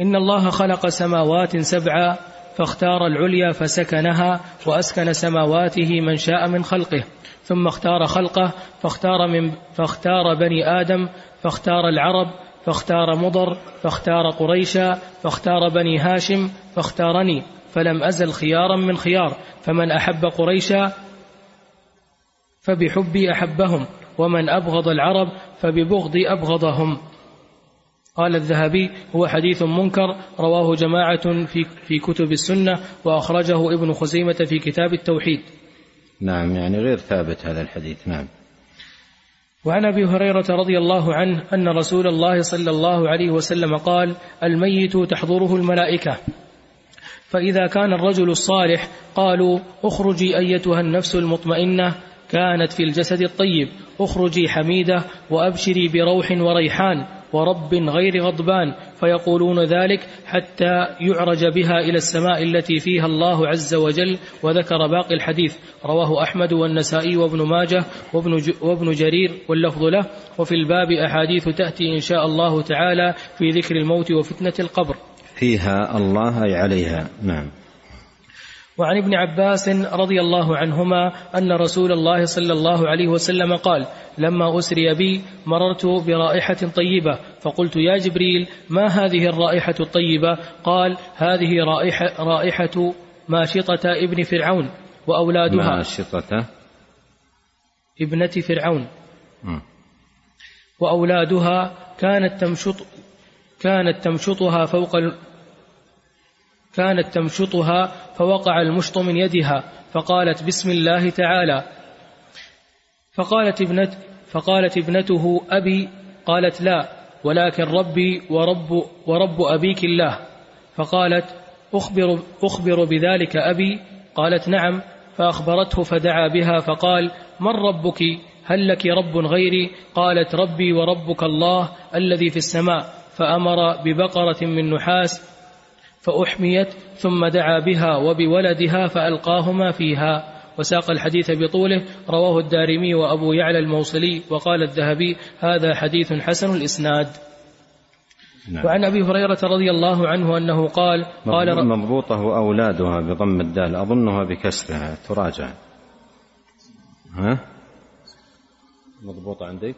إن الله خلق سماوات سبعا فاختار العليا فسكنها وأسكن سماواته من شاء من خلقه ثم اختار خلقه فاختار, من فاختار بني آدم فاختار العرب فاختار مضر فاختار قريشا فاختار بني هاشم فاختارني فلم أزل خيارا من خيار فمن أحب قريشا فبحبي أحبهم ومن أبغض العرب فببغضي أبغضهم. قال الذهبي هو حديث منكر رواه جماعة في, في كتب السنة وأخرجه ابن خزيمة في كتاب التوحيد. نعم يعني غير ثابت هذا الحديث نعم. وعن أبي هريرة رضي الله عنه أن رسول الله صلى الله عليه وسلم قال الميت تحضره الملائكة. فإذا كان الرجل الصالح قالوا اخرجي أيتها النفس المطمئنة كانت في الجسد الطيب اخرجي حميدة وأبشري بروح وريحان ورب غير غضبان فيقولون ذلك حتى يعرج بها إلى السماء التي فيها الله عز وجل وذكر باقي الحديث. رواه أحمد والنسائي وابن ماجه وابن, وابن جرير واللفظ له. وفي الباب أحاديث تأتي إن شاء الله تعالى في ذكر الموت وفتنة القبر. فيها الله أي عليها. نعم. وعن ابن عباس رضي الله عنهما أن رسول الله صلى الله عليه وسلم قال لما أسري بي مررت برائحة طيبة. فقلت يا جبريل ما هذه الرائحة الطيبة؟ قال هذه رائحة, رائحة ماشطة ابن فرعون وأولادها. ماشطة. ابنة فرعون. وأولادها كانت تمشط كانت تمشطها فوق كانت تمشطها فوقع المشط من يدها فقالت بسم الله تعالى. فقالت ابنت فقالت ابنته أبي قالت لا ولكن ربي ورب ورب أبيك الله. فقالت أخبر, أخبر بذلك أبي؟ قالت نعم. فأخبرته فدعا بها فقال من ربك؟ هل لك رب غيري؟ قالت ربي وربك الله الذي في السماء. فأمر ببقرة من نحاس فأحميت ثم دعا بها وبولدها فألقاهما فيها. وساق الحديث بطوله. رواه الدارمي وأبو يعلى الموصلي وقال الذهبي هذا حديث حسن الإسناد. نعم. وعن أبي هريرة رضي الله عنه أنه قال قال مضبوطه أولادها بضم الدال أظنها بكسرها تراجع. ها؟ مضبوطة عندك؟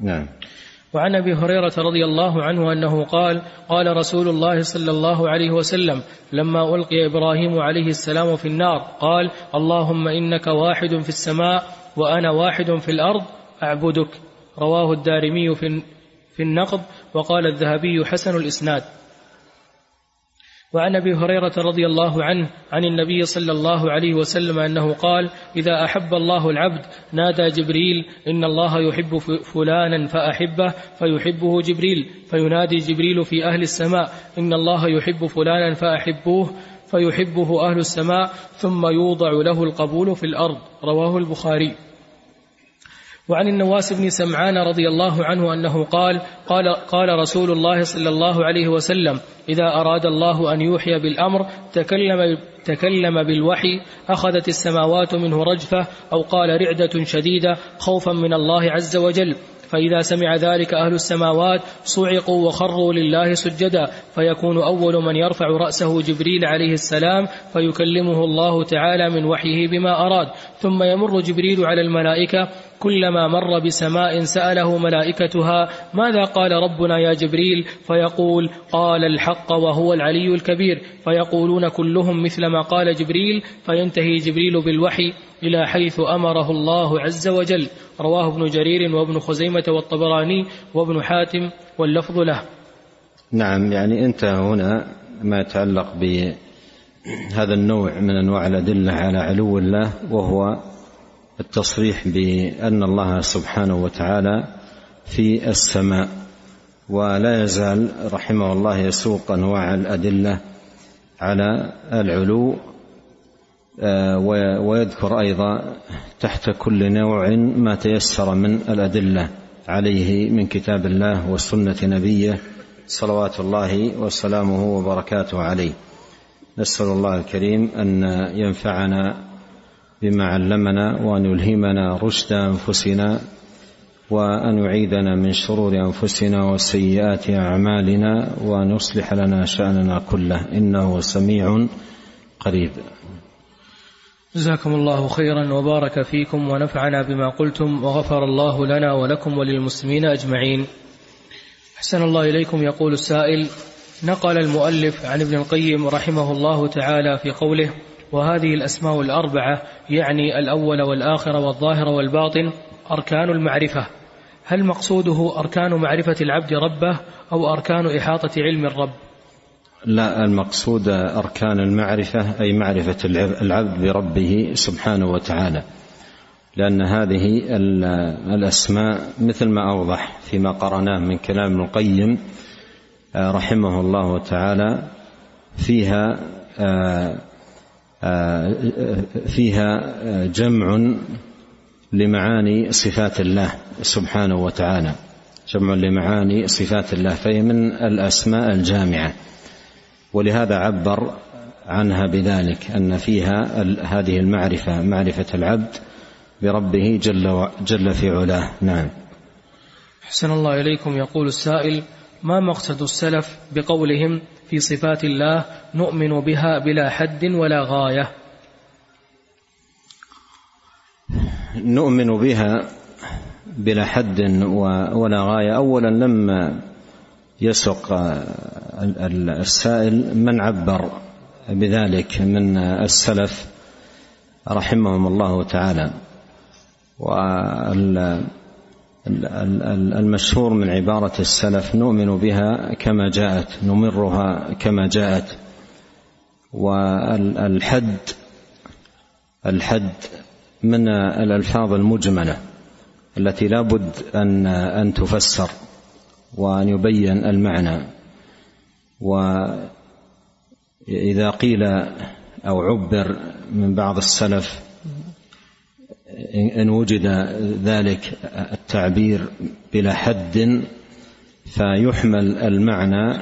نعم. وعن أبي هريرة رضي الله عنه أنه قال قال رسول الله صلى الله عليه وسلم لما ألقي إبراهيم عليه السلام في النار قال اللهم إنك واحد في السماء وأنا واحد في الأرض أعبدك. رواه الدارمي في النقض وقال الذهبي حسن الإسناد. وعن أبي هريرة رضي الله عنه عن النبي صلى الله عليه وسلم أنه قال إذا أحب الله العبد نادى جبريل إن الله يحب فلانا فأحبه فيحبه جبريل فينادي جبريل في أهل السماء إن الله يحب فلانا فأحبوه فيحبه أهل السماء ثم يوضع له القبول في الأرض. رواه البخاري. وعن النواس بن سمعان رضي الله عنه أنه قال قال قال رسول الله صلى الله عليه وسلم إذا أراد الله أن يوحي بالأمر تكلم تكلم بالوحي أخذت السماوات منه رجفة أو قال رعدة شديدة خوفا من الله عز وجل. فإذا سمع ذلك أهل السماوات صعقوا وخروا لله سجدا. فيكون أول من يرفع رأسه جبريل عليه السلام فيكلمه الله تعالى من وحيه بما أراد. ثم يمر جبريل على الملائكة كلما مر بسماء سأله ملائكتها ماذا قال ربنا يا جبريل؟ فيقول قال الحق وهو العلي الكبير. فيقولون كلهم مثل ما قال جبريل فينتهي جبريل بالوحي إلى حيث أمره الله عز وجل. رواه ابن جرير وابن خزيمة والطبراني وابن حاتم واللفظ له. نعم يعني انتهى هنا ما يتعلق بهذا النوع من أنواع الأدلة على علو الله وهو التصريح بأن الله سبحانه وتعالى في السماء ولا يزال رحمه الله يسوق أنواع الأدلة على العلو آه، ويذكر أيضا تحت كل نوع ما تيسر من الأدلة عليه من كتاب الله وسنة نبيه صلوات الله وسلامه وبركاته عليه. نسأل الله الكريم أن ينفعنا بما علمنا وأن يلهمنا رشد أنفسنا وأن يعيذنا من شرور أنفسنا وسيئات أعمالنا وأن يصلح لنا شأننا كله. إنه سميع قريب. جزاكم الله خيرا وبارك فيكم ونفعنا بما قلتم وغفر الله لنا ولكم وللمسلمين أجمعين. أحسن الله إليكم يقول السائل. نقل المؤلف عن ابن القيم رحمه الله تعالى في قوله وهذه الأسماء الأربعة يعني الأول والآخر والظاهر والباطن أركان المعرفة. هل مقصوده أركان معرفة العبد ربه أو أركان إحاطة علم الرب؟ لا المقصود أركان المعرفة أي معرفة العبد بربه سبحانه وتعالى. لأن هذه الأسماء مثل ما أوضح فيما قرأناه من كلام ابن القيم آه، رحمه الله تعالى فيها آه، فيها جمع لمعاني صفات الله سبحانه وتعالى. جمع لمعاني صفات الله فهي من الأسماء الجامعة. ولهذا عبر عنها بذلك أن فيها هذه المعرفة معرفة العبد بربه جل, جل في علاه. نعم. أحسن الله إليكم. يقول السائل ما مقصد السلف بقولهم في صفات الله نؤمن بها بلا حد ولا غاية؟ نؤمن بها بلا حد ولا غاية. أولا لما يسق السائل من عبر بذلك من السلف؟ رحمهم الله تعالى. والمشهور من عبارة السلف نؤمن بها كما جاءت نمرها كما جاءت. والحد الحد من الألفاظ المجملة التي لا بد أن أن تفسر وأن يبين المعنى. وإذا قيل أو عبر من بعض السلف إن وجد ذلك التعبير بلا حد فيحمل المعنى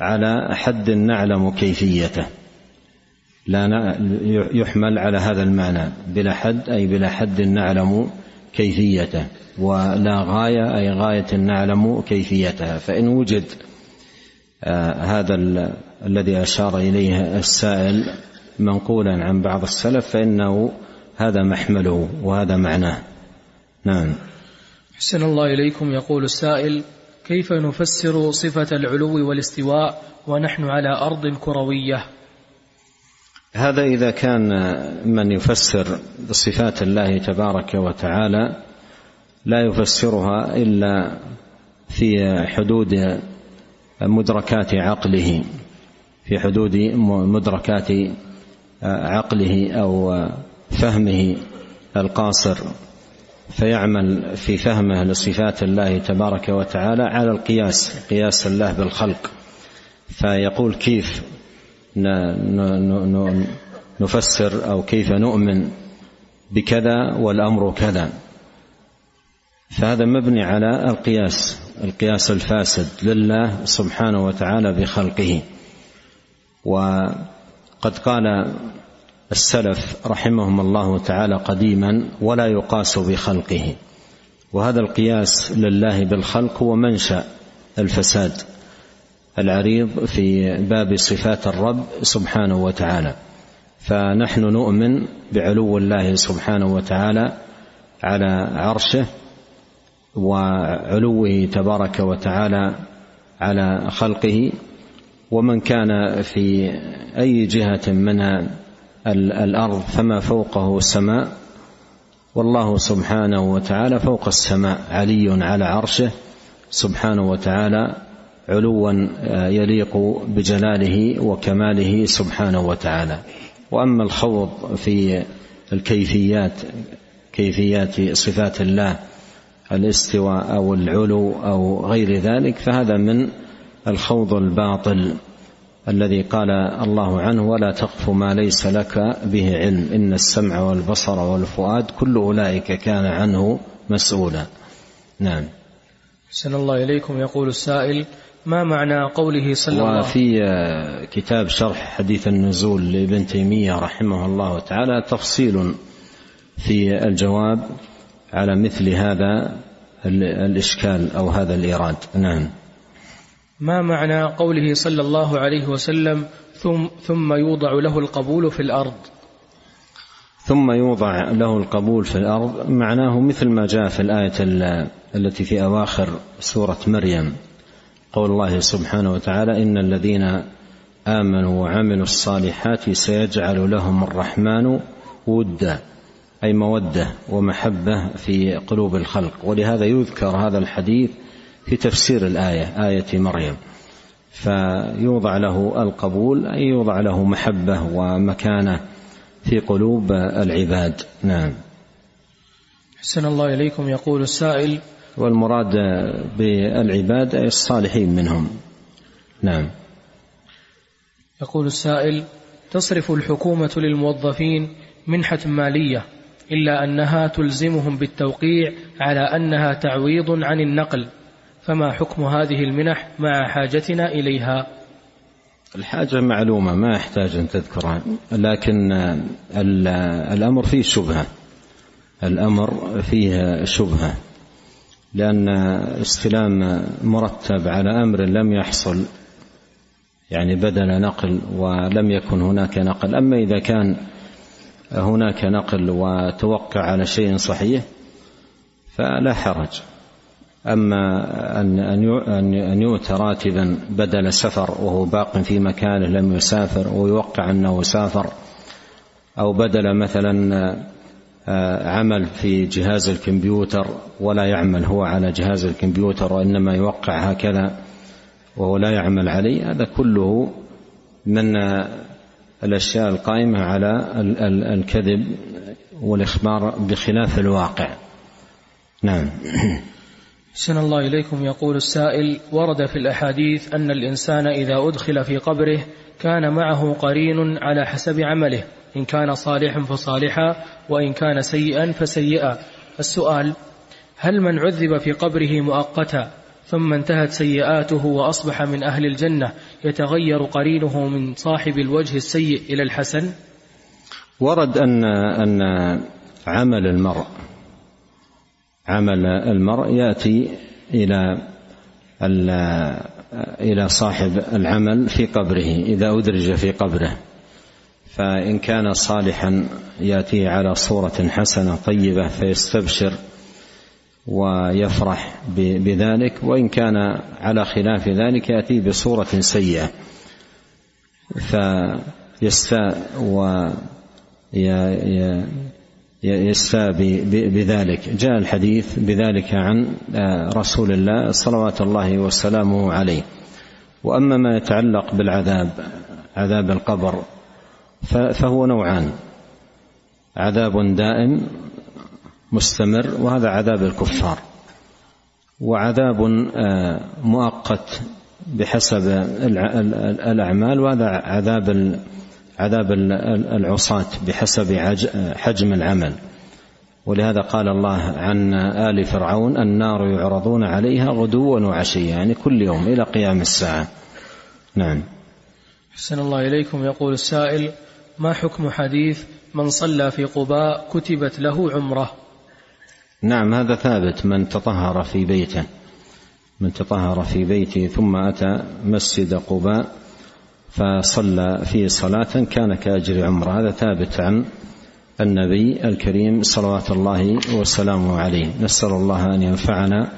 على حد نعلم كيفيته. لا يحمل على هذا المعنى بلا حد أي بلا حد نعلم كيفيته ولا غاية أي غاية نعلم كيفيتها. فإن وجد آه، هذا الذي أشار إليه السائل منقولا عن بعض السلف فإنه هذا محمله وهذا معناه. نعم. حسن الله إليكم يقول السائل كيف نفسر صفة العلو والاستواء ونحن على أرض كروية؟ هذا إذا كان من يفسر صفات الله تبارك وتعالى لا يفسرها إلا في حدود مدركات عقله في حدود مدركات عقله أو فهمه القاصر فيعمل في فهمه لصفات الله تبارك وتعالى على القياس قياس الله بالخلق. فيقول كيف نفسر أو كيف نؤمن بكذا والأمر كذا. فهذا مبني على القياس القياس الفاسد لله سبحانه وتعالى بخلقه. وقد قال السلف رحمهم الله تعالى قديما ولا يقاس بخلقه. وهذا القياس لله بالخلق هو منشا الفساد العريض في باب صفات الرب سبحانه وتعالى. فنحن نؤمن بعلو الله سبحانه وتعالى على عرشه وعلوه تبارك وتعالى على خلقه. ومن كان في أي جهة من الأرض فما فوقه السماء والله سبحانه وتعالى فوق السماء علي على عرشه سبحانه وتعالى علوا يليق بجلاله وكماله سبحانه وتعالى. وأما الخوض في الكيفيات كيفيات صفات الله الاستواء أو العلو أو غير ذلك فهذا من الخوض الباطل. الذي قال الله عنه ولا تقف ما ليس لك به علم إن السمع والبصر والفؤاد كل أولئك كان عنه مسؤولا. نعم. سن الله إليكم. يقول السائل ما معنى قوله صلى الله عليه وفي كتاب شرح حديث النزول لابن تيمية رحمه الله تعالى تفصيل في الجواب على مثل هذا الإشكال أو هذا الإيراد. نعم. ما معنى قوله صلى الله عليه وسلم ثم ثم يوضع له القبول في الأرض؟ ثم يوضع له القبول في الأرض معناه مثل ما جاء في الآية التي في أواخر سورة مريم. قول الله سبحانه وتعالى إن الذين آمنوا وعملوا الصالحات سيجعل لهم الرحمن ودا أي مودة ومحبة في قلوب الخلق. ولهذا يذكر هذا الحديث في تفسير الآية آية مريم. فيوضع له القبول أي يوضع له محبة ومكانة في قلوب العباد. نعم. حسن الله إليكم يقول السائل. والمراد بالعباد أي الصالحين منهم. نعم. يقول السائل تصرف الحكومة للموظفين منحة مالية إلا أنها تلزمهم بالتوقيع على أنها تعويض عن النقل. فما حكم هذه المنح مع حاجتنا إليها؟ الحاجة معلومة ما يحتاج أن تذكرها لكن الأمر فيه شبهة. الأمر فيه شبهة لأن استلام مرتب على أمر لم يحصل يعني بدل نقل ولم يكن هناك نقل. أما إذا كان هناك نقل وتوقع على شيء صحيح فلا حرج. أما أن أن يؤتى راتبا بدل سفر وهو باق في مكانه لم يسافر ويوقع أنه سافر أو بدل مثلا عمل في جهاز الكمبيوتر ولا يعمل هو على جهاز الكمبيوتر وإنما يوقع هكذا وهو لا يعمل عليه هذا كله من الأشياء القائمة على الكذب والإخبار بخلاف الواقع. نعم. سن الله إليكم يقول السائل ورد في الأحاديث أن الإنسان إذا أدخل في قبره كان معه قرين على حسب عمله إن كان صالحا فصالحا وإن كان سيئا فسيئا. السؤال هل من عذب في قبره مؤقتا ثم انتهت سيئاته وأصبح من أهل الجنة يتغير قرينه من صاحب الوجه السيء إلى الحسن؟ ورد أن أن عمل المرء عمل المرء يأتي إلى إلى صاحب العمل في قبره إذا أدرج في قبره. فإن كان صالحا يأتي على صورة حسنة طيبة فيستبشر ويفرح بذلك وإن كان على خلاف ذلك يأتي بصورة سيئة. فيستاء و يستاء بذلك. جاء الحديث بذلك عن رسول الله صلوات الله وسلامه عليه. وأما ما يتعلق بالعذاب عذاب القبر فهو نوعان. عذاب دائم مستمر وهذا عذاب الكفار. وعذاب مؤقت بحسب الأعمال وهذا عذاب عذاب العصاة بحسب حجم العمل. ولهذا قال الله عن آل فرعون النار يعرضون عليها غدوا وعشيا يعني كل يوم إلى قيام الساعة. نعم. حسن الله إليكم. يقول السائل ما حكم حديث من صلى في قباء كتبت له عمرة؟ نعم هذا ثابت. من تطهر في بيته من تطهر في بيته ثم أتى مسجد قباء فصلى فيه صلاة كان كأجر عمرة. هذا ثابت عن النبي الكريم صلوات الله وسلامه عليه. نسأل الله أن ينفعنا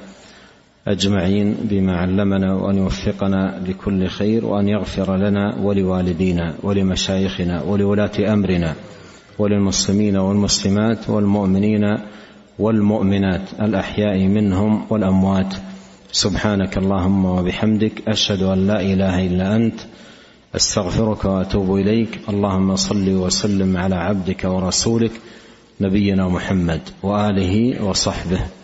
أجمعين بما علمنا وأن يوفقنا لكل خير وأن يغفر لنا ولوالدينا ولمشايخنا ولولاة أمرنا وللمسلمين والمسلمات والمؤمنين والمؤمنات الأحياء منهم والأموات. سبحانك اللهم وبحمدك أشهد أن لا إله إلا أنت أستغفرك وأتوب إليك. اللهم صل وسلم على عبدك ورسولك نبينا محمد وآله وصحبه.